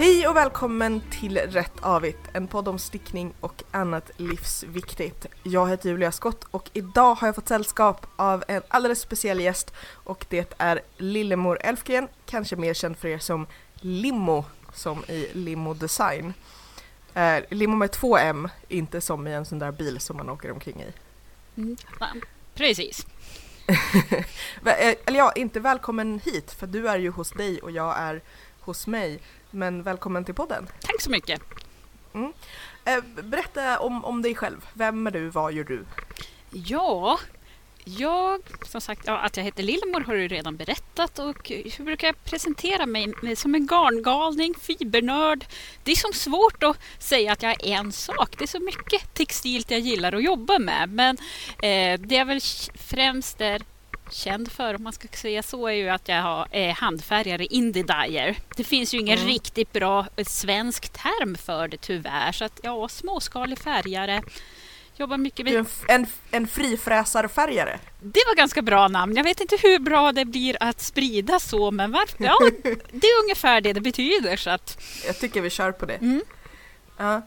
Hej och välkommen till Rätt Avigt, en podd om stickning och annat livsviktigt. Jag heter Julia Skott och idag har jag fått sällskap av en alldeles speciell gäst och det är Lillemor Elfgren, kanske mer känd för er som Limo, som i Limo Design. Eh, limo med två M, inte som i en sån där bil som man åker omkring i. Mm. Precis. Eh, eller ja, inte välkommen hit för du är ju hos dig och jag är hos mig. Men välkommen till podden. Tack så mycket. Mm. Eh, berätta om, om dig själv. Vem är du? Vad gör du? Ja, jag, som sagt, ja, att jag heter Lillemor har du redan berättat och hur brukar jag presentera mig? Som en garngalning, fibernörd. Det är som svårt att säga att jag är en sak. Det är så mycket textilt jag gillar att jobba med. Men eh, det är väl främst där känd för, om man ska säga så, är ju att jag har eh, handfärgare indie dyer. Det finns ju ingen mm. riktigt bra eh, svensk term för det tyvärr. Så att ja, småskalig färgare. Jobbar mycket med... En, en, en frifräsarfärgare? Det var ganska bra namn. Jag vet inte hur bra det blir att sprida så, men varför? Ja, det är ungefär det det betyder. Så att... Jag tycker vi kör på det. Mm. Ja.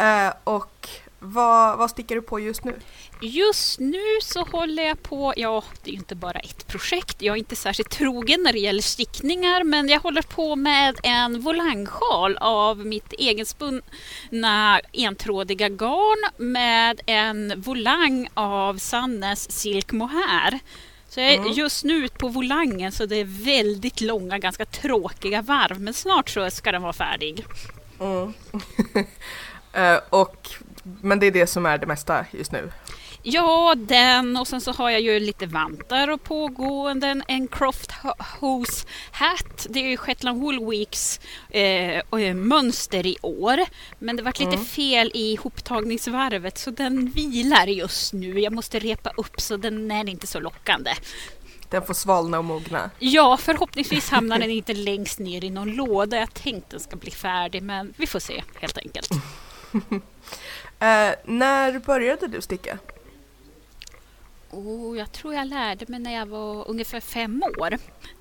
Uh, och vad, vad stickar du på just nu? Just nu så håller jag på, ja det är ju inte bara ett projekt, jag är inte särskilt trogen när det gäller stickningar men jag håller på med en volangsjal av mitt egenspunna entrådiga garn med en volang av Sannes silk mohair. Så jag är mm. just nu ute på volangen så det är väldigt långa, ganska tråkiga varv men snart så ska den vara färdig. Mm. uh, och men det är det som är det mesta just nu? Ja, den och sen så har jag ju lite vantar och pågående, en Croft Hose Hat. Det är ju Shetland Wool Weeks eh, mönster i år. Men det var lite mm. fel i hoptagningsvarvet så den vilar just nu. Jag måste repa upp så den är inte så lockande. Den får svalna och mogna? Ja, förhoppningsvis hamnar den inte längst ner i någon låda. Jag tänkte den ska bli färdig men vi får se helt enkelt. Eh, när började du sticka? Oh, jag tror jag lärde mig när jag var ungefär fem år.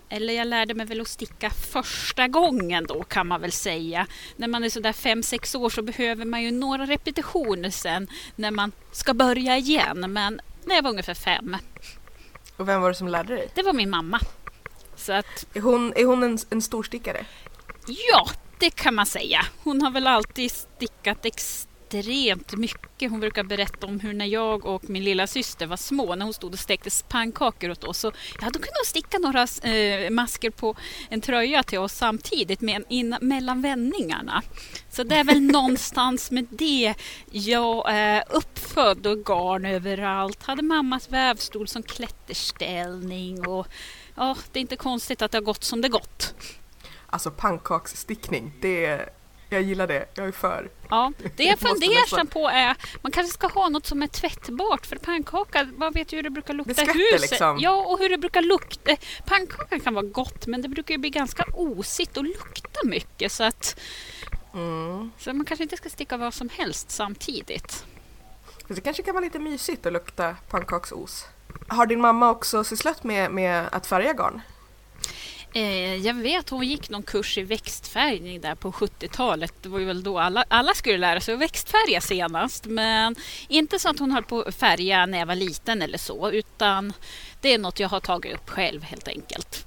Eller jag lärde mig väl att sticka första gången då kan man väl säga. När man är sådär fem, sex år så behöver man ju några repetitioner sen när man ska börja igen. Men när jag var ungefär fem. Och vem var det som lärde dig? Det var min mamma. Så att, är hon, är hon en, en storstickare? Ja, det kan man säga. Hon har väl alltid stickat extremt extremt mycket. Hon brukar berätta om hur när jag och min lilla syster var små, när hon stod och stekte pannkakor åt oss, så ja, då kunde hon sticka några eh, masker på en tröja till oss samtidigt med, in, mellan vändningarna. Så det är väl någonstans med det jag är uppfödd och garn överallt. Hade mammas vävstol som klätterställning och ja, det är inte konstigt att det har gått som det gått. Alltså pannkaksstickning, det jag gillar det, jag är för. Ja, det jag funderar på är man kanske ska ha något som är tvättbart för pannkaka, man vet ju hur det brukar lukta det i huset. Liksom. Ja, och hur det brukar lukta. Pannkaka kan vara gott men det brukar ju bli ganska osigt och lukta mycket så att mm. så man kanske inte ska sticka vad som helst samtidigt. Det kanske kan vara lite mysigt att lukta pannkaksos. Har din mamma också sysslat med, med att färga garn? Eh, jag vet hon gick någon kurs i växtfärgning där på 70-talet. Det var ju väl då alla, alla skulle lära sig att växtfärga senast. Men inte så att hon höll på att färga när jag var liten eller så. Utan det är något jag har tagit upp själv helt enkelt.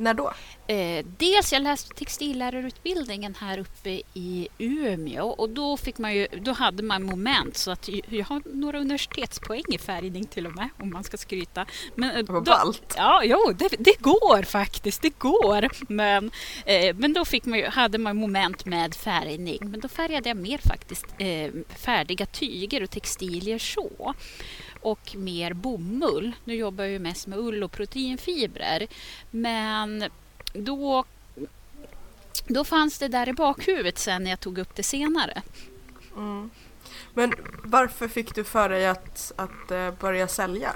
När då? Eh, dels jag läste textillärarutbildningen här uppe i Umeå och då, fick man ju, då hade man moment så att jag har några universitetspoäng i färgning till och med om man ska skryta. Men, eh, Vad ballt! Ja, jo, det, det, går faktiskt, det går. Men, eh, men då fick man ju, hade man moment med färgning men då färgade jag mer faktiskt eh, färdiga tyger och textilier så och mer bomull. Nu jobbar jag ju mest med ull och proteinfibrer. Men då, då fanns det där i bakhuvudet sen när jag tog upp det senare. Mm. Men varför fick du för dig att, att eh, börja sälja?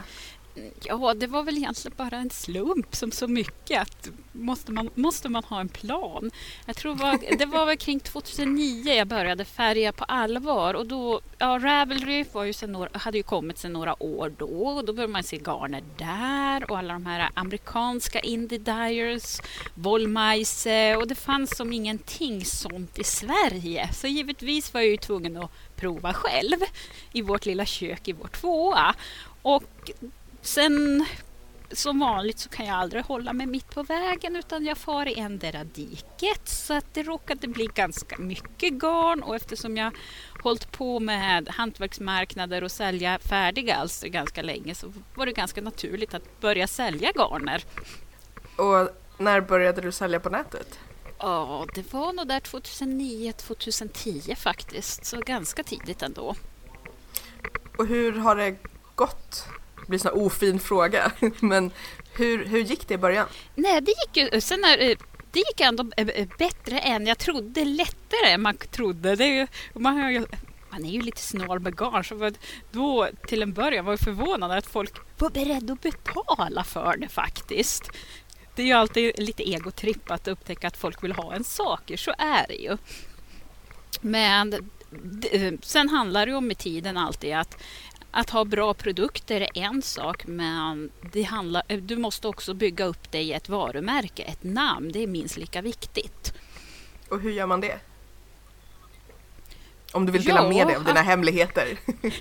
Ja, det var väl egentligen bara en slump som så mycket att måste man, måste man ha en plan. Jag tror var, det var väl kring 2009 jag började färga på allvar och då, ja, Ravelry var ju sen några, hade ju kommit sedan några år då och då började man se garner där och alla de här amerikanska indie dyers, Wollmeise och det fanns som ingenting sånt i Sverige. Så givetvis var jag ju tvungen att prova själv i vårt lilla kök i vår tvåa. Och Sen som vanligt så kan jag aldrig hålla mig mitt på vägen utan jag far i endera diket så att det råkade bli ganska mycket garn och eftersom jag hållit på med hantverksmarknader och sälja färdiga alster ganska länge så var det ganska naturligt att börja sälja garner. Och när började du sälja på nätet? Ja, det var nog där 2009-2010 faktiskt, så ganska tidigt ändå. Och hur har det gått det blir en sån ofin fråga. Men hur, hur gick det i början? Nej, det gick ju... Sen när, eh, det gick ändå eh, eh, bättre än jag trodde. Lättare än man trodde. Det är ju, man, har ju, man är ju lite snål med garn. Så då till en början var jag förvånad att folk var beredda att betala för det faktiskt. Det är ju alltid lite egotripp att upptäcka att folk vill ha en sak. Så är det ju. Men sen handlar det om med tiden alltid att att ha bra produkter är en sak men det handlar, du måste också bygga upp dig ett varumärke, ett namn. Det är minst lika viktigt. Och hur gör man det? Om du vill dela ja, med dig av dina hemligheter.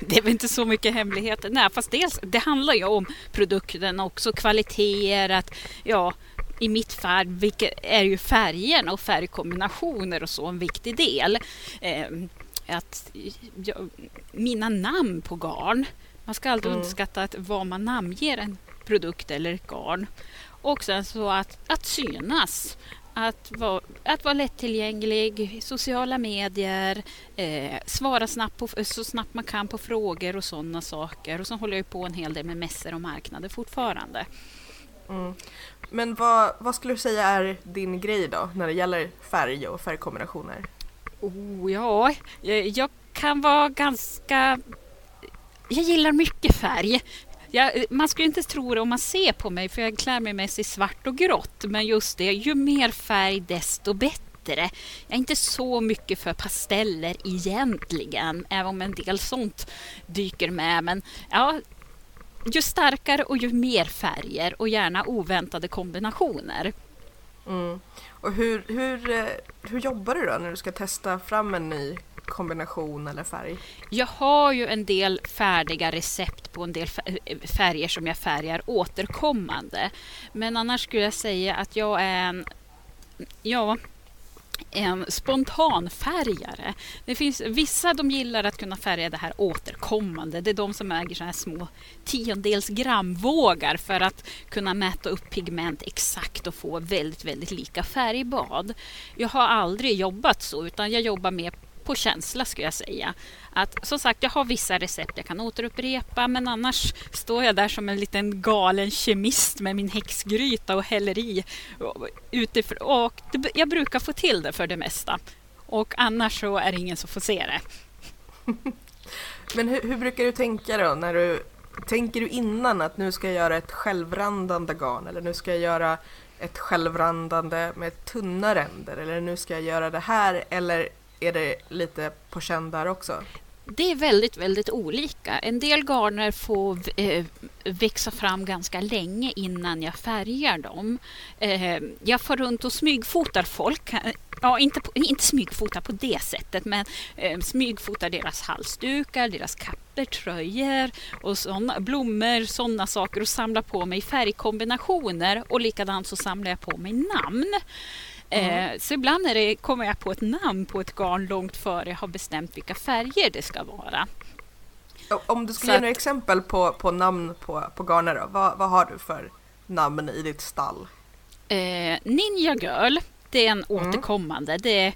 Det är väl inte så mycket hemligheter. Nej, fast dels, det handlar ju om produkten också, kvaliteter, att ja, i mitt fall vilka, är ju färgerna och färgkombinationer och så en viktig del. Att jag, mina namn på garn, man ska aldrig mm. underskatta att vad man namnger en produkt eller ett garn. Och sen så att, att synas. Att vara, att vara lättillgänglig, sociala medier, eh, svara snabbt på, så snabbt man kan på frågor och sådana saker. Och så håller jag på en hel del med mässor och marknader fortfarande. Mm. Men vad, vad skulle du säga är din grej då när det gäller färg och färgkombinationer? Oh, ja, jag kan vara ganska... Jag gillar mycket färg. Jag, man skulle inte tro det om man ser på mig, för jag klär mig mest i svart och grått. Men just det, ju mer färg desto bättre. Jag är inte så mycket för pasteller egentligen, även om en del sånt dyker med. Men ja, ju starkare och ju mer färger och gärna oväntade kombinationer. Mm. Och hur, hur, eh, hur jobbar du då när du ska testa fram en ny kombination eller färg? Jag har ju en del färdiga recept på en del färger som jag färgar återkommande. Men annars skulle jag säga att jag är en Ja, en spontanfärgare. Det finns vissa de gillar att kunna färga det här återkommande. Det är de som äger så här små tiondels gramvågar för att kunna mäta upp pigment exakt och få väldigt, väldigt lika färgbad. Jag har aldrig jobbat så utan jag jobbar mer på känsla skulle jag säga. Att, som sagt, jag har vissa recept jag kan återupprepa men annars står jag där som en liten galen kemist med min häxgryta och häller i. Utifrån, och det, jag brukar få till det för det mesta. Och annars så är det ingen som får se det. men hur, hur brukar du tänka då när du Tänker du innan att nu ska jag göra ett självrandande garn eller nu ska jag göra ett självrandande med tunna ränder eller nu ska jag göra det här eller är det lite på känn där också? Det är väldigt, väldigt olika. En del garner får eh, växa fram ganska länge innan jag färgar dem. Eh, jag får runt och smygfotar folk. Eh, ja, inte, inte smygfotar på det sättet, men smygfotar deras halsdukar, deras kappor, tröjor och såna, blommor, sådana saker och samlar på mig färgkombinationer och likadant så samlar jag på mig namn. Mm. Eh, så ibland är det, kommer jag på ett namn på ett garn långt före jag har bestämt vilka färger det ska vara. Om du skulle så ge några exempel på, på namn på, på garner då, vad, vad har du för namn i ditt stall? Eh, Ninja Girl, det är en mm. återkommande. Det är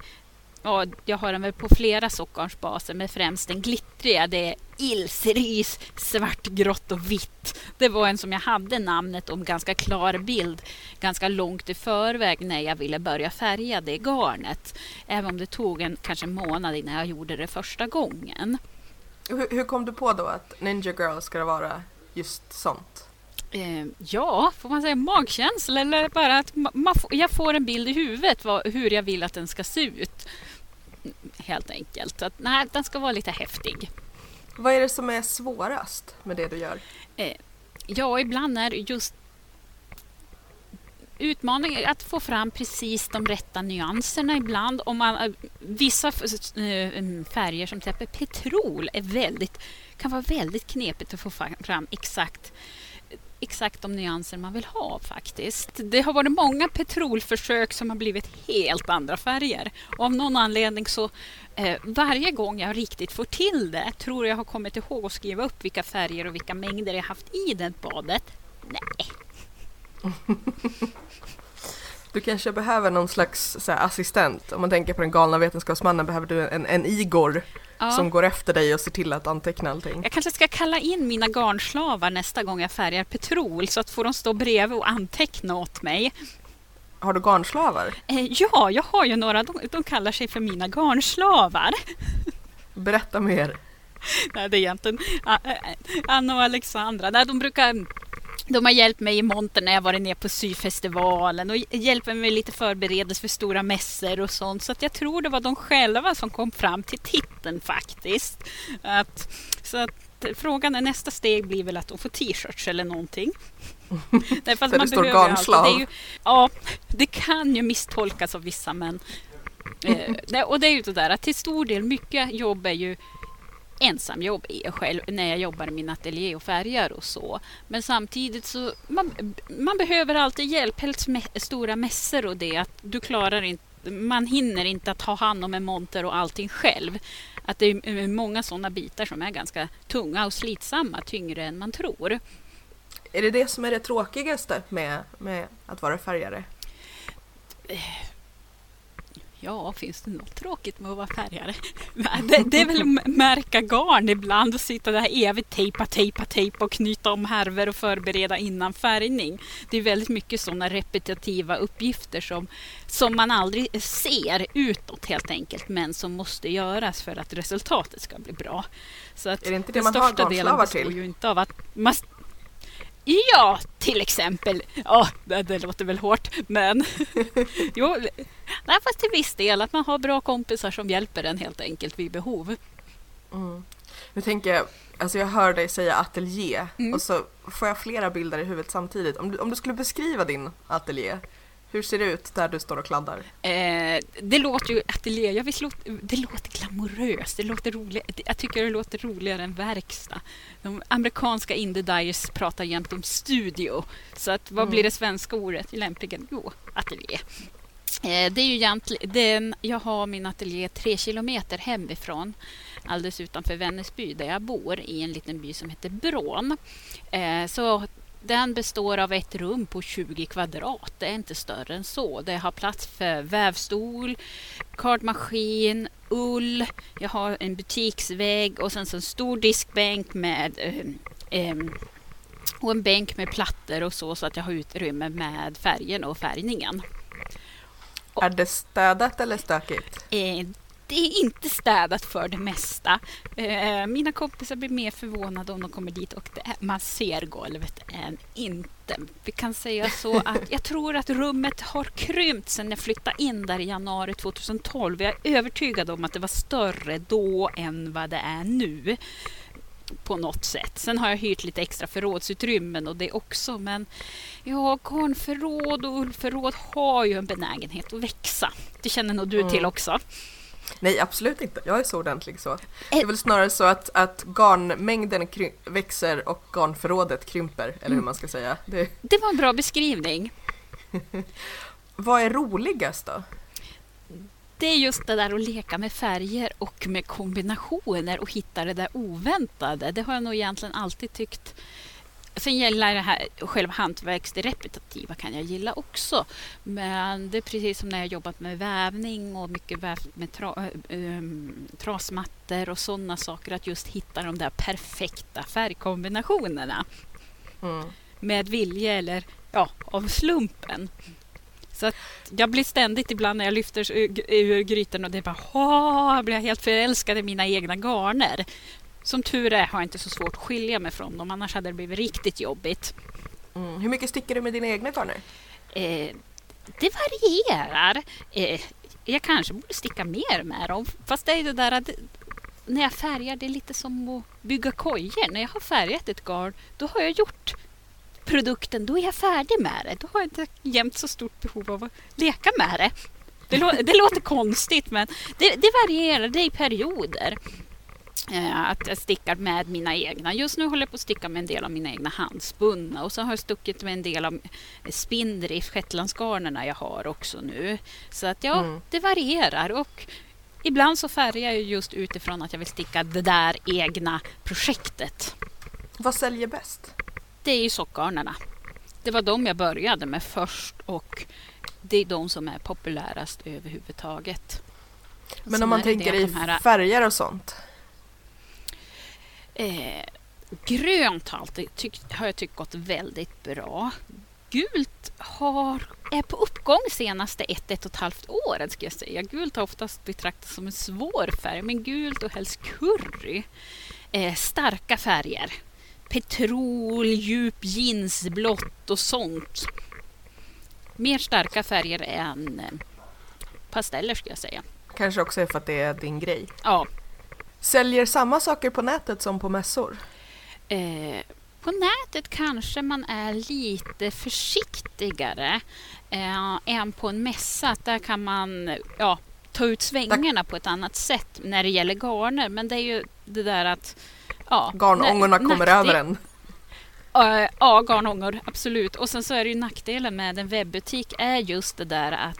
Ja, jag har den väl på flera sockarnsbaser, men främst den glittriga. Det är Ilseris svart, grått och vitt. Det var en som jag hade namnet om ganska klar bild ganska långt i förväg när jag ville börja färga det garnet. Även om det tog en kanske månad innan jag gjorde det första gången. Hur, hur kom du på då att Ninja Girl ska vara just sånt? Eh, ja, får man säga magkänsla eller bara att jag får en bild i huvudet vad, hur jag vill att den ska se ut. Helt enkelt. Att, nej, den ska vara lite häftig. Vad är det som är svårast med det du gör? Eh, ja, ibland är just utmaningen att få fram precis de rätta nyanserna ibland. Om man, eh, vissa eh, mm, färger som till exempel petrol är väldigt, kan vara väldigt knepigt att få fram exakt exakt de nyanser man vill ha faktiskt. Det har varit många petrolförsök som har blivit helt andra färger. Och av någon anledning så eh, varje gång jag riktigt får till det tror jag har kommit ihåg att skriva upp vilka färger och vilka mängder jag haft i det badet. Nej. Du kanske behöver någon slags så här, assistent. Om man tänker på den galna vetenskapsmannen behöver du en, en Igor ja. som går efter dig och ser till att anteckna allting. Jag kanske ska kalla in mina garnslavar nästa gång jag färgar petrol så att får de stå bredvid och anteckna åt mig. Har du garnslavar? Eh, ja, jag har ju några. De, de kallar sig för mina garnslavar. Berätta mer. Nej, det är egentligen Anna och Alexandra. Nej, de brukar de har hjälpt mig i monter när jag varit nere på syfestivalen och hjälper mig med lite förberedelse för stora mässor och sånt. Så att jag tror det var de själva som kom fram till titeln faktiskt. Att, så att frågan är nästa steg blir väl att de får t-shirts eller någonting. Därför att man det står garnslav? Det ja, det kan ju misstolkas av vissa men eh, och det är ju det där att till stor del mycket jobb är ju ensamjobb själv när jag jobbar i min ateljé och färgar och så. Men samtidigt så man, man behöver alltid hjälp, helst med stora mässor och det att du klarar inte man hinner inte att ta hand om en monter och allting själv. Att det är många sådana bitar som är ganska tunga och slitsamma, tyngre än man tror. Är det det som är det tråkigaste med, med att vara färgare? Ja, finns det något tråkigt med att vara färgare? Det, det är väl att märka garn ibland och sitta där evigt tejpa, tejpa, tejpa och knyta om härvor och förbereda innan färgning. Det är väldigt mycket sådana repetitiva uppgifter som, som man aldrig ser utåt helt enkelt, men som måste göras för att resultatet ska bli bra. Så att är det inte det man har garnslavar till? Ju inte av att man, Ja, till exempel. Ja, det, det låter väl hårt, men jo, nej, fast till viss del att man har bra kompisar som hjälper en helt enkelt vid behov. Mm. Nu tänker jag, alltså jag hör dig säga ateljé mm. och så får jag flera bilder i huvudet samtidigt. Om du, om du skulle beskriva din ateljé, hur ser det ut där du står och kladdar? Eh, det låter ju ateljé, jag vill, det låter glamoröst, det låter roligt. Jag tycker det låter roligare än verkstad. De amerikanska indie dyers pratar jämt om studio. Så att, vad mm. blir det svenska ordet lämpligen? Jo, ateljé. Eh, det är ju egentligen, jag har min ateljé tre kilometer hemifrån alldeles utanför Vännäsby där jag bor i en liten by som heter Brån. Eh, så den består av ett rum på 20 kvadrat. Det är inte större än så. Det har plats för vävstol, kardmaskin, ull. Jag har en butiksvägg och sen så en stor diskbänk med eh, eh, och en bänk med plattor och så, så att jag har utrymme med färgen och färgningen. Är det städat eller stökigt? Eh, det är inte städat för det mesta. Eh, mina kompisar blir mer förvånade om de kommer dit och är, man ser golvet än inte. Vi kan säga så att jag tror att rummet har krympt sedan jag flyttade in där i januari 2012. Jag är övertygad om att det var större då än vad det är nu på något sätt. Sen har jag hyrt lite extra förrådsutrymmen och det också. Men ja, garnförråd och ullförråd har ju en benägenhet att växa. Det känner nog du till också. Nej, absolut inte. Jag är så ordentlig så. Det är väl snarare så att, att garnmängden växer och garnförrådet krymper, eller hur mm. man ska säga. Det, det var en bra beskrivning. Vad är roligast då? Det är just det där att leka med färger och med kombinationer och hitta det där oväntade. Det har jag nog egentligen alltid tyckt Sen gäller det här själva hantverks, det repetitiva kan jag gilla också. Men det är precis som när jag jobbat med vävning och mycket vävt med tra, ähm, trasmattor och sådana saker. Att just hitta de där perfekta färgkombinationerna. Mm. Med vilja eller ja, av slumpen. Så att jag blir ständigt ibland när jag lyfter ur grytan och det är bara Åh, jag blir helt förälskad i mina egna garner. Som tur är har jag inte så svårt att skilja mig från dem, annars hade det blivit riktigt jobbigt. Mm. Hur mycket stickar du med dina egna garner? Eh, det varierar. Eh, jag kanske borde sticka mer med dem, fast det är det där att när jag färgar, det är lite som att bygga kojor. När jag har färgat ett garn, då har jag gjort produkten, då är jag färdig med det. Då har jag inte jämt så stort behov av att leka med det. Det, lå det låter konstigt, men det, det varierar. Det är i perioder. Eh, att jag stickar med mina egna. Just nu håller jag på att sticka med en del av mina egna handspunna och så har jag stuckit med en del av spindrift, shetlandsgarnerna jag har också nu. Så att ja, mm. det varierar och ibland så färgar jag just utifrån att jag vill sticka det där egna projektet. Vad säljer bäst? Det är ju sockgarnerna. Det var de jag började med först och det är de som är populärast överhuvudtaget. Men om man tänker i färger och sånt? Eh, grönt har, alltid har jag tyckt gått väldigt bra. Gult har, är på uppgång senaste ett, ett och ett halvt året ska jag säga. Gult har oftast betraktats som en svår färg, men gult och helst curry. Eh, starka färger. Petrol, djup jeansblått och sånt. Mer starka färger än eh, pasteller ska jag säga. Kanske också för att det är din grej? Ja, Säljer samma saker på nätet som på mässor? Eh, på nätet kanske man är lite försiktigare eh, än på en mässa. Där kan man ja, ta ut svängarna på ett annat sätt när det gäller garner. Men det är ju det där att... Ja, Garnångorna kommer över en. Ja, garnångor, absolut. Och sen så är det ju nackdelen med en webbutik är just det där att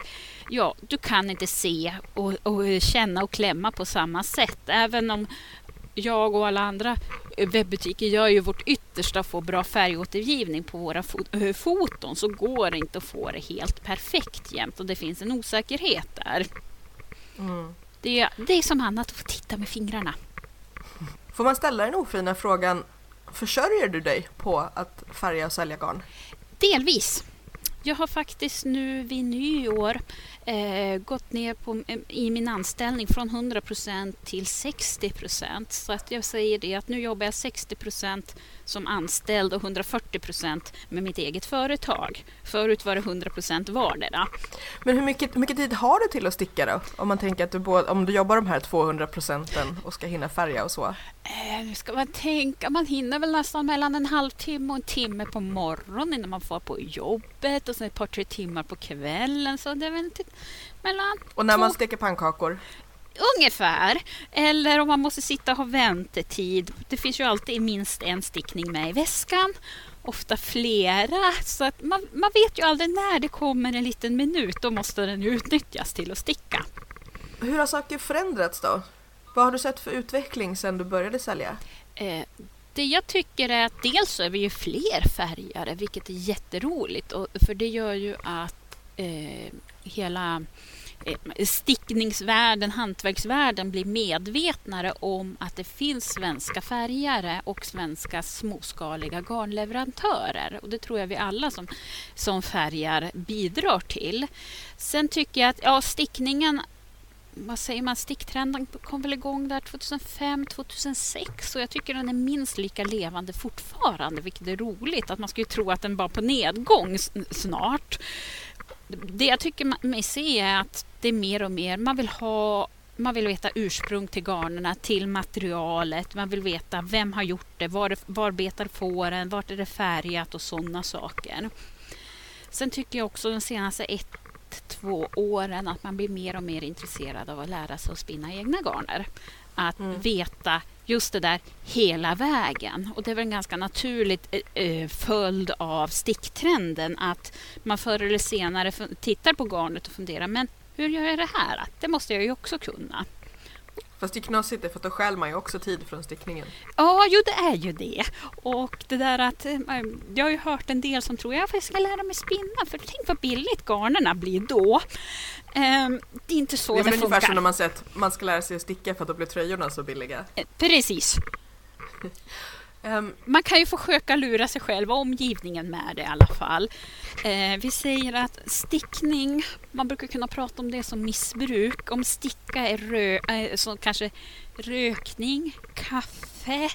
ja, du kan inte se och, och känna och klämma på samma sätt. Även om jag och alla andra webbutiker gör ju vårt yttersta för att få bra färgåtergivning på våra foton så går det inte att få det helt perfekt jämt och det finns en osäkerhet där. Mm. Det, det är som annat att få titta med fingrarna. Får man ställa den ofina frågan, försörjer du dig på att färga och sälja garn? Delvis. Jag har faktiskt nu vid nyår eh, gått ner på, eh, i min anställning från 100% till 60% Så att jag säger det att nu jobbar jag 60 som anställd och 140% med mitt eget företag. Förut var det 100 vardera. Men hur mycket, hur mycket tid har du till att sticka då? Om man tänker att du, både, om du jobbar de här 200 procenten och ska hinna färga och så? Eh, ska man tänka, man hinner väl nästan mellan en halvtimme och en timme på morgonen innan man får på jobbet och sen ett par tre timmar på kvällen. Så det är väl mellan Och när två... man steker pannkakor? Ungefär. Eller om man måste sitta och ha väntetid. Det finns ju alltid minst en stickning med i väskan. Ofta flera. Så att man, man vet ju aldrig när det kommer en liten minut. Då måste den utnyttjas till att sticka. Hur har saker förändrats då? Vad har du sett för utveckling sedan du började sälja? Eh, det jag tycker är att dels så är vi ju fler färgare, vilket är jätteroligt. Och, för det gör ju att eh, hela Eh, stickningsvärlden, hantverksvärlden blir medvetnare om att det finns svenska färgare och svenska småskaliga garnleverantörer. Och det tror jag vi alla som, som färgar bidrar till. Sen tycker jag att ja, stickningen vad säger man, sticktrenden kom väl igång där 2005, 2006 och jag tycker den är minst lika levande fortfarande, vilket är roligt. Att man skulle tro att den var på nedgång snart det jag tycker mig se är att det är mer och mer, man vill ha man vill veta ursprung till garnerna, till materialet, man vill veta vem har gjort det, var, var betar fåren, vart är det färgat och sådana saker. Sen tycker jag också de senaste ett, två åren att man blir mer och mer intresserad av att lära sig att spinna egna garner. Att mm. veta just det där hela vägen. Och det är väl en ganska naturlig eh, eh, följd av sticktrenden att man förr eller senare tittar på garnet och funderar men hur gör jag det här? Det måste jag ju också kunna. Fast det är knasigt för då stjäl man ju också tid från stickningen. Ja, jo det är ju det. Och det där att eh, jag har ju hört en del som tror att jag ska lära mig spinna för tänk vad billigt garnerna blir då. Um, det är inte så det, är det funkar. ungefär som när man säger att man ska lära sig att sticka för att då blir tröjorna så billiga. Eh, precis. Um, man kan ju försöka lura sig själv och omgivningen med det i alla fall. Eh, vi säger att stickning, man brukar kunna prata om det som missbruk. Om sticka är rö eh, så kanske rökning, kaffe,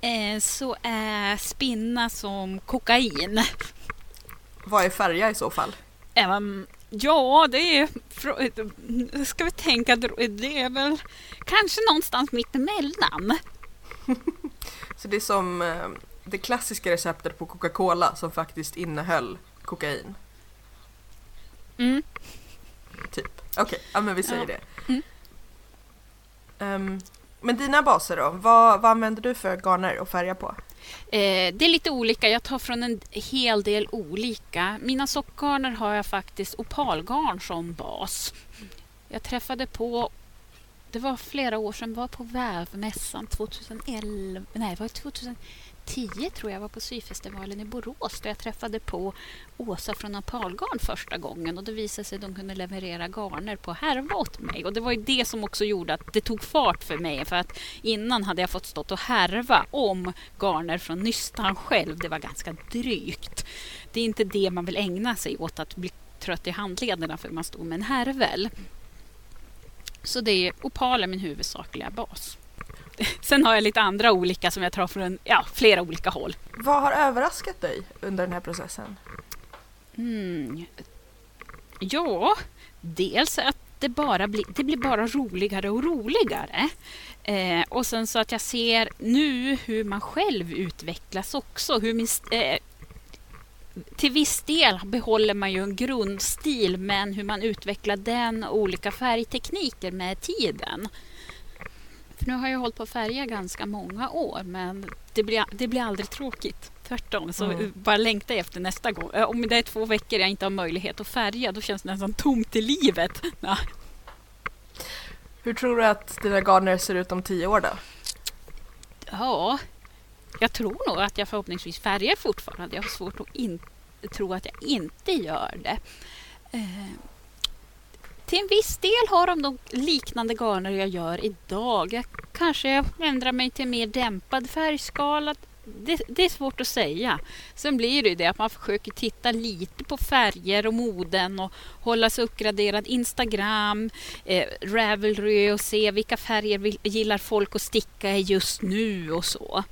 eh, så är spinna som kokain. Vad är färja i så fall? Um, ja, det är... Ska vi tänka, det är väl kanske någonstans mittemellan. Så det är som eh, det klassiska receptet på Coca-Cola som faktiskt innehöll kokain? Mm. Typ. Okej, okay. ja men vi säger ja. det. Mm. Um, men dina baser då? Vad, vad använder du för garner och färga på? Eh, det är lite olika. Jag tar från en hel del olika. Mina sockgarner har jag faktiskt opalgarn som bas. Jag träffade på det var flera år sedan, var på Vävmässan 2011, nej det var 2010 tror jag, var på syfestivalen i Borås där jag träffade på Åsa från Apalgarn första gången och det visade sig att de kunde leverera garner på härva åt mig och det var ju det som också gjorde att det tog fart för mig för att innan hade jag fått stått och härva om garner från nystan själv. Det var ganska drygt. Det är inte det man vill ägna sig åt att bli trött i handlederna för man stod med en härvel. Så det är opal är min huvudsakliga bas. Sen har jag lite andra olika som jag tar från ja, flera olika håll. Vad har överraskat dig under den här processen? Mm. Ja, dels att det, bara blir, det blir bara roligare och roligare. Eh, och sen så att jag ser nu hur man själv utvecklas också. Hur min, eh, till viss del behåller man ju en grundstil men hur man utvecklar den och olika färgtekniker med tiden. För nu har jag hållit på att färga ganska många år men det blir, det blir aldrig tråkigt. Tvärtom, så mm. bara längta efter nästa gång. Om det är två veckor jag inte har möjlighet att färga då känns det nästan tomt i livet. Ja. Hur tror du att dina garner ser ut om tio år då? Ja, jag tror nog att jag förhoppningsvis färgar fortfarande. Jag har svårt att in, tro att jag inte gör det. Eh, till en viss del har de de liknande garner jag gör idag. Jag kanske ändrar mig till mer dämpad färgskala. Det, det, är svårt att säga. Sen blir det ju det att man försöker titta lite på färger och moden och hålla sig uppgraderad. Instagram, eh, Ravelry och se vilka färger vill, gillar folk att sticka i just nu och så.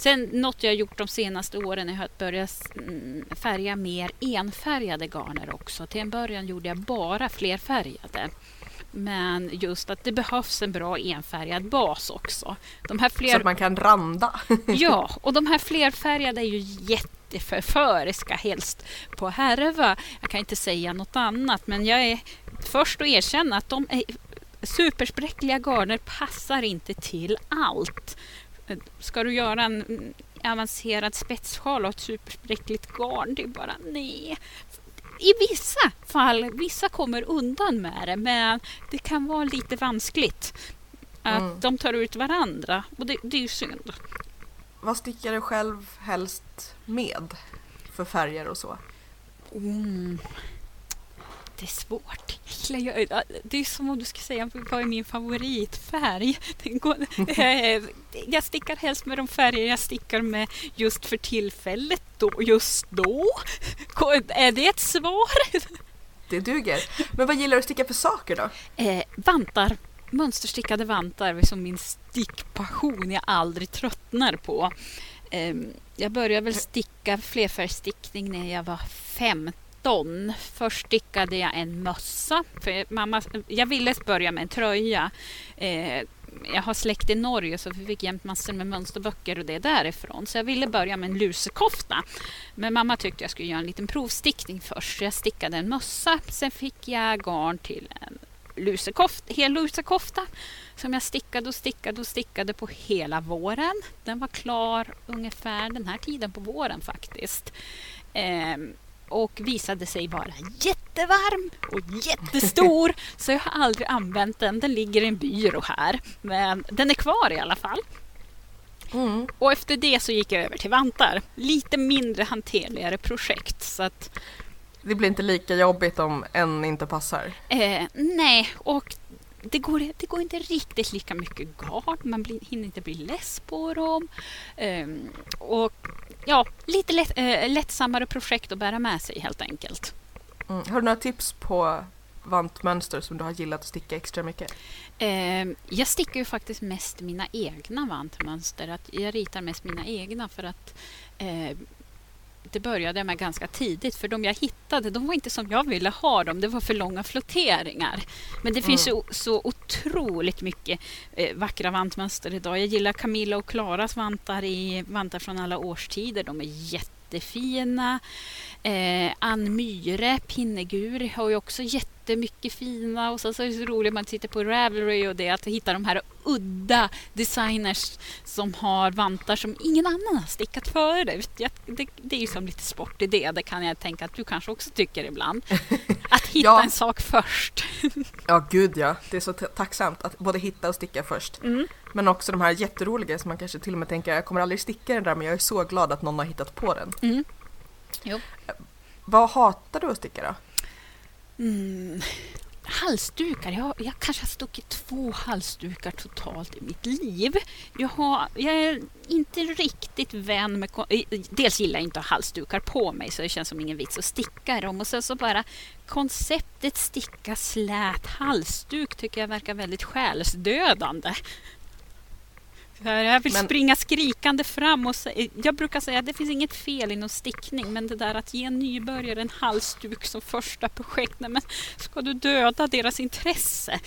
Sen något jag gjort de senaste åren är att börja mm, färga mer enfärgade garner också. Till en början gjorde jag bara flerfärgade. Men just att det behövs en bra enfärgad bas också. De här fler... Så att man kan randa. ja, och de här flerfärgade är ju jätteförföriska helst på härva. Jag kan inte säga något annat men jag är först att erkänna att de är superspräckliga garner passar inte till allt. Ska du göra en avancerad spetssjal och ett superspräckligt garn, det är bara nej. I vissa fall, vissa kommer undan med det, men det kan vara lite vanskligt. Att mm. de tar ut varandra och det, det är ju synd. Vad stickar du själv helst med för färger och så? Mm det är svårt. Det är som om du skulle säga vad är min favoritfärg? Eh, jag stickar helst med de färger jag stickar med just för tillfället, då, just då. Är det ett svar? Det duger. Men vad gillar du att sticka för saker då? Eh, vantar. Mönsterstickade vantar är som min stickpassion jag aldrig tröttnar på. Eh, jag började väl sticka flerfärgstickning när jag var 15 19. Först stickade jag en mössa. För mamma, jag ville börja med en tröja. Eh, jag har släkt i Norge så vi fick jämt massor med mönsterböcker och det därifrån. Så jag ville börja med en lusekofta. Men mamma tyckte jag skulle göra en liten provstickning först. Så jag stickade en mössa. Sen fick jag garn till en lusekofta, hel lusekofta som jag stickade och stickade och stickade på hela våren. Den var klar ungefär den här tiden på våren faktiskt. Eh, och visade sig vara jättevarm och jättestor. så jag har aldrig använt den. Den ligger i en byrå här. Men den är kvar i alla fall. Mm. Och efter det så gick jag över till vantar. Lite mindre hanterligare projekt. Så att, det blir inte lika jobbigt om en inte passar? Eh, nej, och det, går, det går inte riktigt lika mycket garn, man blir, hinner inte bli less på dem. Um, och ja, lite lätt, äh, lättsammare projekt att bära med sig helt enkelt. Mm. Har du några tips på vantmönster som du har gillat att sticka extra mycket? Eh, jag stickar ju faktiskt mest mina egna vantmönster. Att jag ritar mest mina egna för att eh, det började jag med ganska tidigt för de jag hittade de var inte som jag ville ha dem. Det var för långa flotteringar. Men det mm. finns så, så otroligt mycket eh, vackra vantmönster idag. Jag gillar Camilla och Klaras vantar i vantar från alla årstider. De är jättefina. Eh, Ann Myhre, Pinnegur, har ju också jättemycket fina. Och så, så är det så roligt man tittar på Ravelry och det att hitta de här udda designers som har vantar som ingen annan har stickat före. Det, det, det är ju som lite sport i det. Det kan jag tänka att du kanske också tycker ibland. Att hitta ja. en sak först. ja, gud ja. Det är så tacksamt att både hitta och sticka först. Mm. Men också de här jätteroliga som man kanske till och med tänker jag kommer aldrig sticka den där men jag är så glad att någon har hittat på den. Mm. Jo. Vad hatar du att sticka då? Mm. Halsdukar. Jag, jag kanske har stuckit två halsdukar totalt i mitt liv. Jag, har, jag är inte riktigt vän med... Eh, dels gillar jag inte att ha halsdukar på mig så det känns som ingen vits att sticka dem. Och sen så bara konceptet sticka slät halsduk tycker jag verkar väldigt själsdödande. Jag vill men... springa skrikande fram och säga, jag brukar säga att det finns inget fel inom stickning men det där att ge en nybörjare en halsduk som första projekt, nej, men ska du döda deras intresse?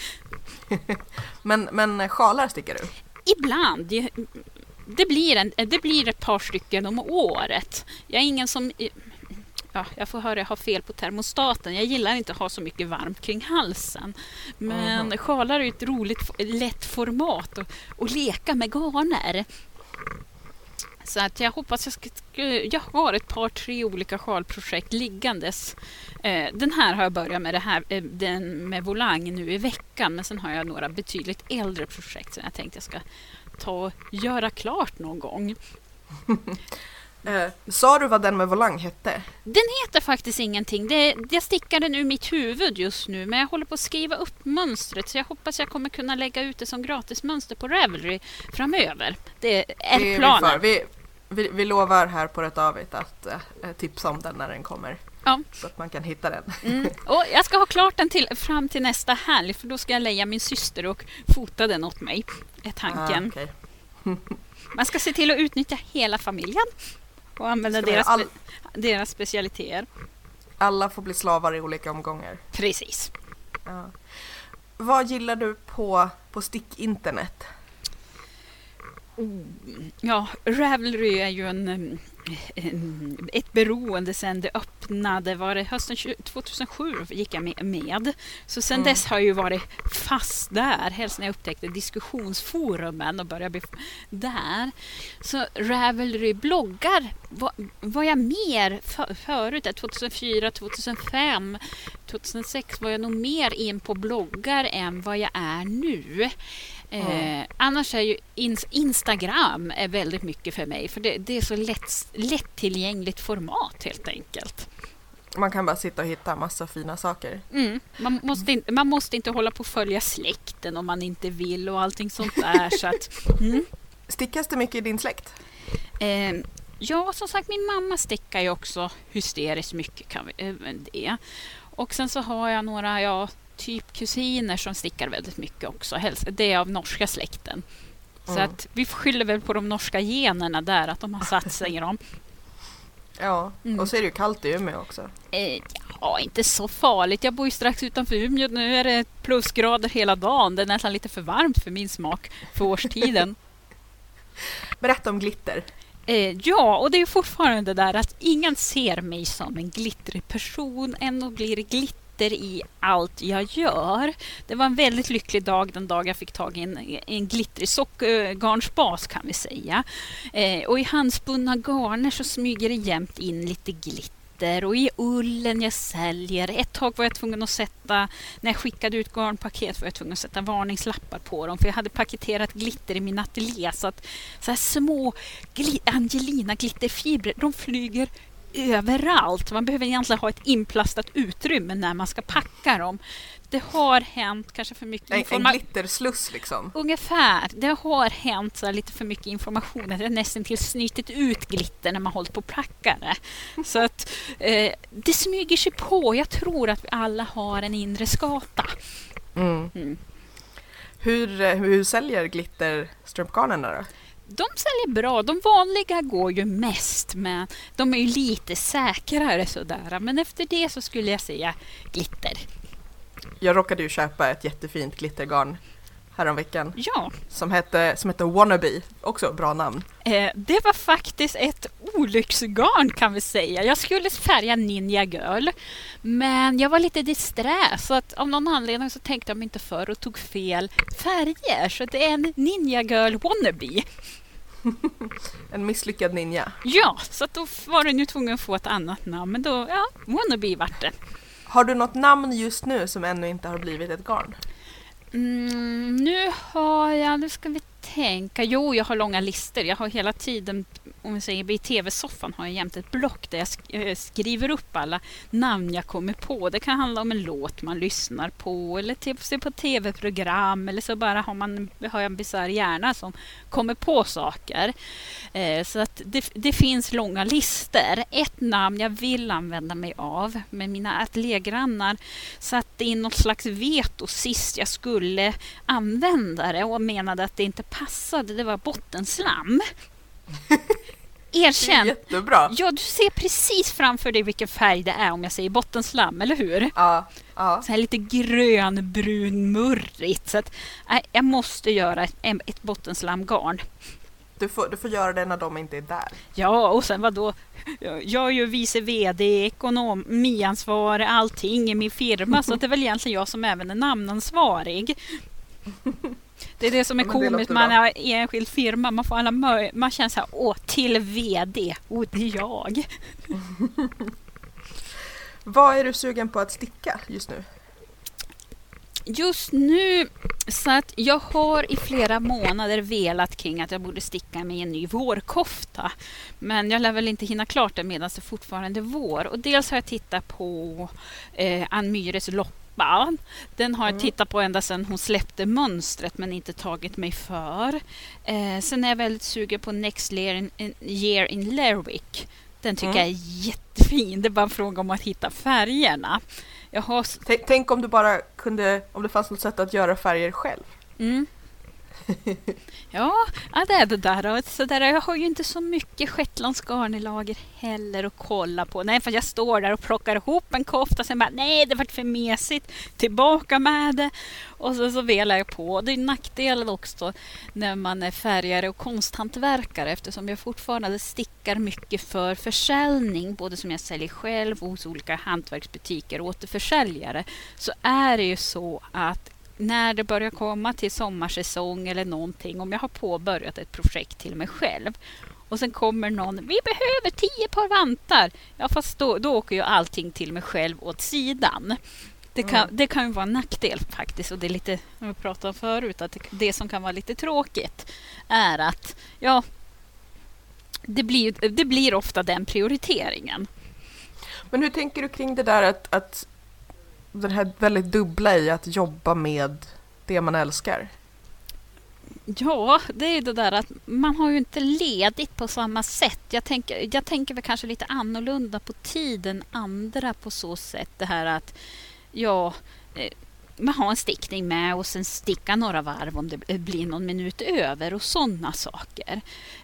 men, men sjalar stickar du? Ibland. Det blir, en, det blir ett par stycken om året. Jag är ingen som ja, jag får höra jag har fel på termostaten. Jag gillar inte att ha så mycket varmt kring halsen. Men mm. sjalar är ett roligt, lätt format att leka med garner. Så att jag hoppas jag ska... Jag har ett par, tre olika sjalprojekt liggandes. Eh, den här har jag börjat med, det här, eh, den med volang nu i veckan. Men sen har jag några betydligt äldre projekt som jag tänkte jag ska ta och göra klart någon gång. Eh, sa du vad den med volang hette? Den heter faktiskt ingenting. Det, jag stickar den ur mitt huvud just nu men jag håller på att skriva upp mönstret så jag hoppas jag kommer kunna lägga ut det som gratismönster på Ravelry framöver. Det är det planen. Vi, vi, vi, lovar här på Rätt Avigt att äh, tipsa om den när den kommer. Ja. Så att man kan hitta den. Mm. Och jag ska ha klart den till, fram till nästa helg för då ska jag leja min syster och fota den åt mig. Är tanken. Ah, okay. man ska se till att utnyttja hela familjen och använda deras, all... deras specialiteter. Alla får bli slavar i olika omgångar. Precis. Ja. Vad gillar du på, på stick-internet? Oh, ja, Ravelry är ju en, ett beroende sen det öppnade. Var det hösten 2007 gick jag med. Så sen mm. dess har jag ju varit fast där. Helst när jag upptäckte diskussionsforumen och började bli där. Så Ravelry bloggar var, var jag mer för, förut. 2004, 2005, 2006 var jag nog mer in på bloggar än vad jag är nu. Eh, annars är ju ins Instagram är väldigt mycket för mig för det, det är så lätt, lättillgängligt format helt enkelt. Man kan bara sitta och hitta massa fina saker. Mm. Man, måste in, man måste inte hålla på att följa släkten om man inte vill och allting sånt där. så att, mm. Stickas det mycket i din släkt? Eh, ja, som sagt min mamma stickar ju också hysteriskt mycket. Kan vi, äh, det. Och sen så har jag några, ja typ kusiner som stickar väldigt mycket också. Det är av norska släkten. Så mm. att vi skyller väl på de norska generna där, att de har satt sig i dem. Ja, mm. och så är det ju kallt i Umeå också. Eh, ja, inte så farligt. Jag bor ju strax utanför Umeå. Nu är det plusgrader hela dagen. Det är nästan lite för varmt för min smak för årstiden. Berätta om glitter. Eh, ja, och det är fortfarande där att ingen ser mig som en glittrig person. Ändå blir det glitter brister i allt jag gör. Det var en väldigt lycklig dag den dag jag fick tag i en, en glittrig sockergarnsbas kan vi säga. Eh, och i handspunna garner så smyger det jämt in lite glitter och i ullen jag säljer. Ett tag var jag tvungen att sätta, när jag skickade ut garnpaket var jag tvungen att sätta varningslappar på dem för jag hade paketerat glitter i min ateljé så att så här små gli Angelina glitterfibrer, de flyger överallt. Man behöver egentligen ha ett inplastat utrymme när man ska packa dem. Det har hänt kanske för mycket En, en information. glittersluss liksom. Ungefär. Det har hänt så lite för mycket information. Det har nästan till snytit ut glitter när man hållit på att packa det. Så att eh, det smyger sig på. Jag tror att vi alla har en inre skata. Mm. Mm. Hur, eh, hur säljer glitterstrumpgarnerna då? De säljer bra. De vanliga går ju mest, men de är ju lite säkrare sådär. Men efter det så skulle jag säga glitter. Jag råkade ju köpa ett jättefint glittergarn häromveckan Ja, som hette, som hette Wannabe, också bra namn. eh, det var faktiskt ett olycksgarn kan vi säga. Jag skulle färga Ninja Girl, men jag var lite disträ så att av någon anledning så tänkte jag mig inte för och tog fel färger. Så det är en Ninja Girl wannabe. En misslyckad ninja. Ja, så då var den ju tvungen att få ett annat namn, men då, ja, wannabe vart det. Har du något namn just nu som ännu inte har blivit ett garn? Mm, nu har jag, nu ska vi tänka, jo jag har långa listor. Jag har hela tiden, om vi säger i tv-soffan, har jag jämt ett block där jag eh, skriver upp alla namn jag kommer på. Det kan handla om en låt man lyssnar på eller typ se på tv-program eller så bara har, man, har jag en bisarr hjärna som kommer på saker. Eh, så att det, det finns långa listor. Ett namn jag vill använda mig av, men mina ateljégrannar satte in något slags veto sist jag skulle använda det och menade att det inte passade. Det var bottenslam. Erkänn! jättebra! Ja, du ser precis framför dig vilken färg det är om jag säger bottenslam, eller hur? Ja, ja. Så här lite grönbrun murrigt. Så att, nej, jag måste göra ett, ett bottenslamgarn. Du, får, du får göra det när de inte är där. Ja, och sen vad då? Jag är ju vice VD, ekonomiansvarig, allting i min firma. så det är väl egentligen jag som även är namnansvarig. Det är det som är Ja, komiskt. Man är enskild firma. Man får alla möj- Man känner så här, åh, till VD. Åh, det är jag. Vad är du sugen på att sticka just nu? Just nu, så att jag har i flera månader velat kring att jag borde sticka mig en ny vårkofta. Men jag lär väl inte hinna klart det medan det fortfarande är vår. Och dels har jag tittat på eh, Ann Myhres loppa. Den har jag Mm. tittat på ända sedan hon släppte mönstret men inte tagit mig för. Eh, sen är jag väldigt sugen på Next Year in, in, year in Lerwick. Den tycker Mm. jag är jättefin. Det är bara en fråga om att hitta färgerna. Har Tänk, tänk om du bara kunde, om det fanns något sätt att göra färger själv. Mm. Ja, det är det där. Och Så där. Jag har ju inte så mycket shetlandsgarn i lager heller att kolla på. Nej, för jag står där och plockar ihop en kofta och sen bara nej, det vart för mesigt. Tillbaka med det. Och så, så velar jag på. Det är nackdelen också när man är färgare och konsthantverkare eftersom jag fortfarande stickar mycket för försäljning, både som jag säljer själv och hos olika hantverksbutiker och återförsäljare, så är det ju så att när det börjar komma till sommarsäsong eller någonting, om jag har påbörjat ett projekt till mig själv och sen kommer någon, vi behöver tio par vantar. Ja, fast då, då åker ju allting till mig själv åt sidan. Det kan, Mm. det kan ju vara en nackdel faktiskt och det är lite, som vi pratade om förut, att det, det som kan vara lite tråkigt är att, ja, det blir, det blir ofta den prioriteringen. Men hur tänker du kring det där att, att den här väldigt dubbla i att jobba med det man älskar? Ja, det är ju det där att man har ju inte ledigt på samma sätt. Jag tänker, jag tänker väl kanske lite annorlunda på tiden andra på så sätt. Det här att ja, eh, man har en stickning med och sen sticka några varv om det blir någon minut över och sådana saker.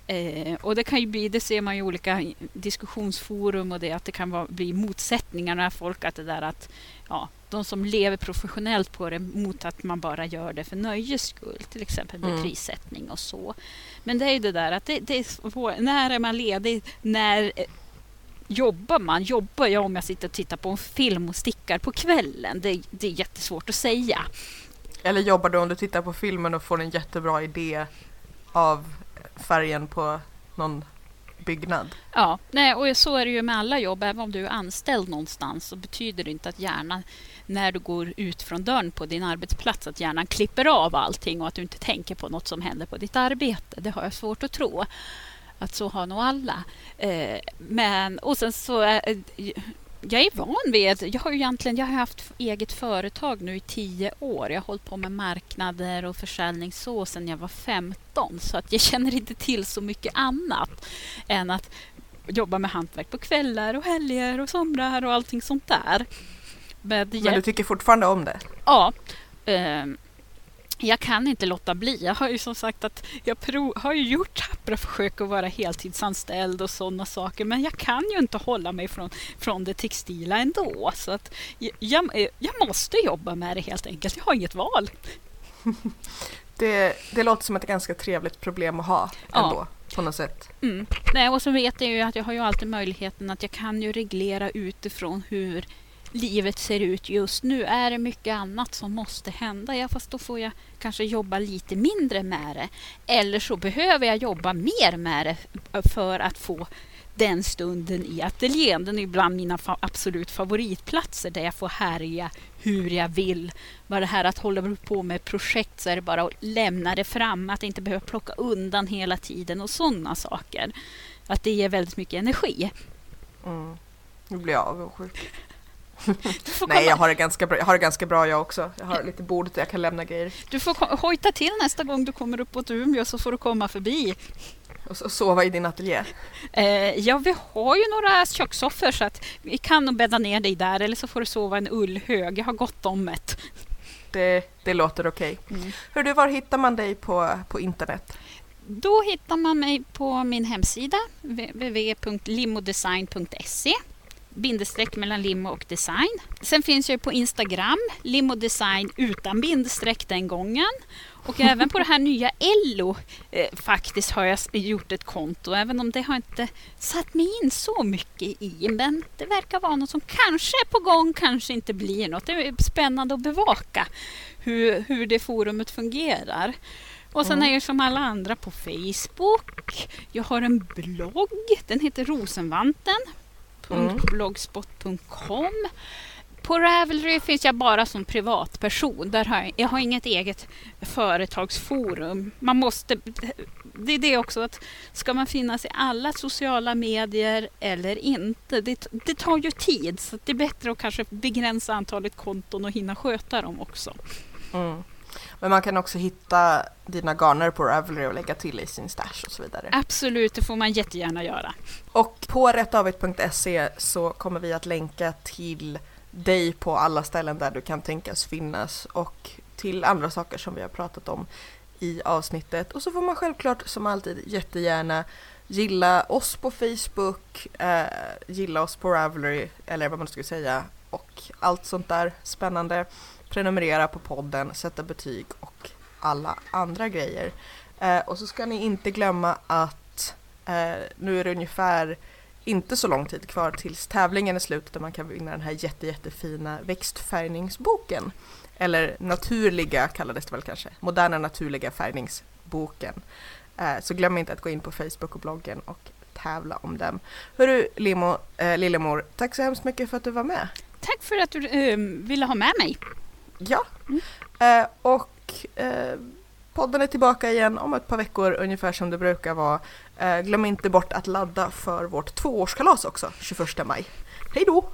Eh, och det kan ju bli, det ser man ju i olika diskussionsforum och det att det kan vara, bli motsättningar när folk att det där att ja, de som lever professionellt på det mot att man bara gör det för nöjes skull, till exempel med Mm. prissättning och så. Men det är ju det där att det, det är svår, när är man ledig? När eh, jobbar man? Jobbar jag om jag sitter och tittar på en film och stickar på kvällen? Det, det är jättesvårt att säga. Eller jobbar du om du tittar på filmen och får en jättebra idé av färgen på någon byggnad? Ja, nej, och så är det ju med alla jobb. Även om du är anställd någonstans så betyder det inte att hjärnan, när du går ut från dörren på din arbetsplats, att hjärnan klipper av allting och att du inte tänker på något som händer på ditt arbete. Det har jag svårt att tro. att så har nog alla. Eh, men, och sen så... Eh, jag är van vid... Jag har ju egentligen jag har haft eget företag nu i tio år. Jag har hållit på med marknader och försäljning så sedan jag var 15. Så att jag känner inte till så mycket annat än att jobba med hantverk på kvällar och helger och somrar och allting sånt där. Men, Men du tycker fortfarande om det? Ja. Eh, jag kan inte låta bli. Jag har ju som sagt att jag prov, har ju gjort tappra försök att vara heltidsanställd och sådana saker. Men jag kan ju inte hålla mig från, från det textila ändå. Så att jag, jag måste jobba med det helt enkelt. Jag har inget val. Det, det låter som ett ganska trevligt problem att ha ändå. Ja. På något sätt. Mm. Nej, och så vet jag ju att jag har ju alltid möjligheten att jag kan ju reglera utifrån hur livet ser ut just nu. Är det mycket annat som måste hända, ja fast då får jag kanske jobba lite mindre med det. Eller så behöver jag jobba mer med det för att få den stunden i ateljén. Den är bland mina fa absolut favoritplatser där jag får härja hur jag vill. Bara det här att hålla på med projekt så är det bara att lämna det fram, att inte behöva plocka undan hela tiden och sådana saker. Att det ger väldigt mycket energi. Mm. Nu blir jag avundsjuk. Nej, jag har, det ganska bra, jag har det ganska bra jag också. Jag har lite bord där jag kan lämna grejer. Du får hojta till nästa gång du kommer upp på Umeå så får du komma förbi. Och sova i din ateljé? Eh, ja, vi har ju några kökssoffor så att vi kan nog bädda ner dig där eller så får du sova i en ullhög. Jag har gott om ett. Det, det låter okej. Okay. Mm. Hör du, var hittar man dig på, på internet? Då hittar man mig på min hemsida www.limodesign.se bindestreck mellan limo och design. Sen finns jag på Instagram, limo design utan bindestreck den gången. Och även på det här nya Ello eh, faktiskt har jag gjort ett konto, även om det har inte satt mig in så mycket i. Men det verkar vara något som kanske är på gång, kanske inte blir något. Det är spännande att bevaka hur, hur det forumet fungerar. Och sen är jag som alla andra på Facebook. Jag har en blogg, den heter Rosenvanten blogspot.com. På Ravelry finns jag bara som privatperson. Där har jag, jag har inget eget företagsforum. Man måste, det är det också att ska man finnas i alla sociala medier eller inte? Det, det tar ju tid så det är bättre att kanske begränsa antalet konton och hinna sköta dem också. Mm. Men man kan också hitta dina garner på Ravelry och lägga till i sin stash och så vidare. Absolut, det får man jättegärna göra. Och på rättavit.se så kommer vi att länka till dig på alla ställen där du kan tänkas finnas och till andra saker som vi har pratat om i avsnittet. Och så får man självklart som alltid jättegärna gilla oss på Facebook, eh, gilla oss på Ravelry eller vad man ska säga och allt sånt där spännande prenumerera på podden, sätta betyg och alla andra grejer. Eh, och så ska ni inte glömma att eh, nu är det ungefär inte så lång tid kvar tills tävlingen är slut där man kan vinna den här jätte, jättefina växtfärgningsboken. Eller naturliga kallades det väl kanske, moderna naturliga färgningsboken. Eh, så glöm inte att gå in på Facebook och bloggen och tävla om den. Hörru Limo, eh, Lillemor, tack så hemskt mycket för att du var med. Tack för att du eh, ville ha med mig. Ja, mm. eh, och eh, podden är tillbaka igen om ett par veckor ungefär som det brukar vara. Eh, glöm inte bort att ladda för vårt tvåårskalas också, 21 maj. Hej då!